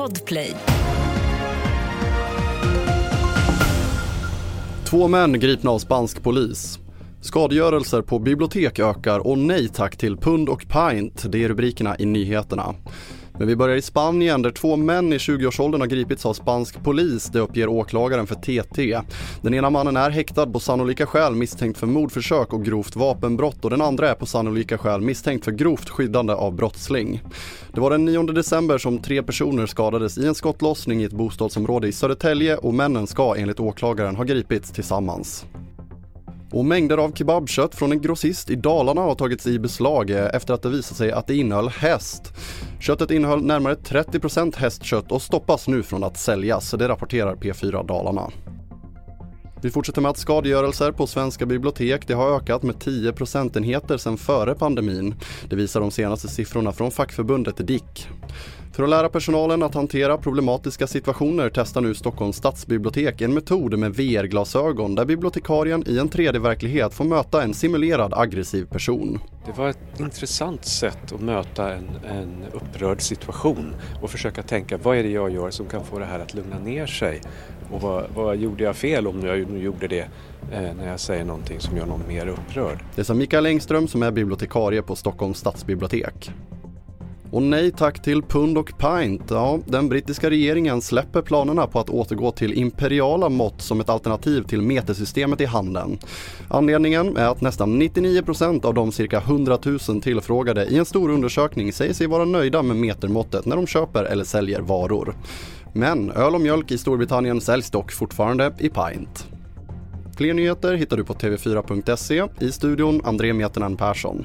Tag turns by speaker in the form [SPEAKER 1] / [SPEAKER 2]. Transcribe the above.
[SPEAKER 1] Podplay.
[SPEAKER 2] Två män gripna av spansk polis. Skadegörelser på bibliotek ökar och nej tack till pund och pint. Det är rubrikerna i nyheterna. Men vi börjar i Spanien där två män i 20-årsåldern har gripits av spansk polis, det uppger åklagaren för TT. Den ena mannen är häktad på sannolika skäl misstänkt för mordförsök och grovt vapenbrott och den andra är på sannolika skäl misstänkt för grovt skyddande av brottsling. Det var den 9 december som tre personer skadades i en skottlossning i ett bostadsområde i Södertälje och männen ska enligt åklagaren ha gripits tillsammans. Och mängder av kebabkött från en grossist i Dalarna har tagits i beslag eh, efter att det visat sig att det innehöll häst. Köttet innehöll närmare 30% hästkött och stoppas nu från att säljas, det rapporterar P4 Dalarna. Vi fortsätter med att skadegörelser på svenska bibliotek det har ökat med 10 procentenheter sedan före pandemin. Det visar de senaste siffrorna från fackförbundet DIK. För att lära personalen att hantera problematiska situationer testar nu Stockholms stadsbibliotek en metod med VR-glasögon där bibliotekarien i en 3D-verklighet får möta en simulerad aggressiv person.
[SPEAKER 3] Det var ett intressant sätt att möta en, en upprörd situation och försöka tänka vad är det jag gör som kan få det här att lugna ner sig och vad, vad gjorde jag fel om jag nu gjorde det eh, när jag säger någonting som gör någon mer upprörd.
[SPEAKER 2] Det sa Mikael Engström som är bibliotekarie på Stockholms stadsbibliotek. Och nej tack till pund och pint. Ja, den brittiska regeringen släpper planerna på att återgå till imperiala mått som ett alternativ till metersystemet i handeln. Anledningen är att nästan 99% av de cirka 100 000 tillfrågade i en stor undersökning säger sig vara nöjda med metermåttet när de köper eller säljer varor. Men öl och mjölk i Storbritannien säljs dock fortfarande i pint. Fler nyheter hittar du på tv4.se. I studion André Mietinen Persson.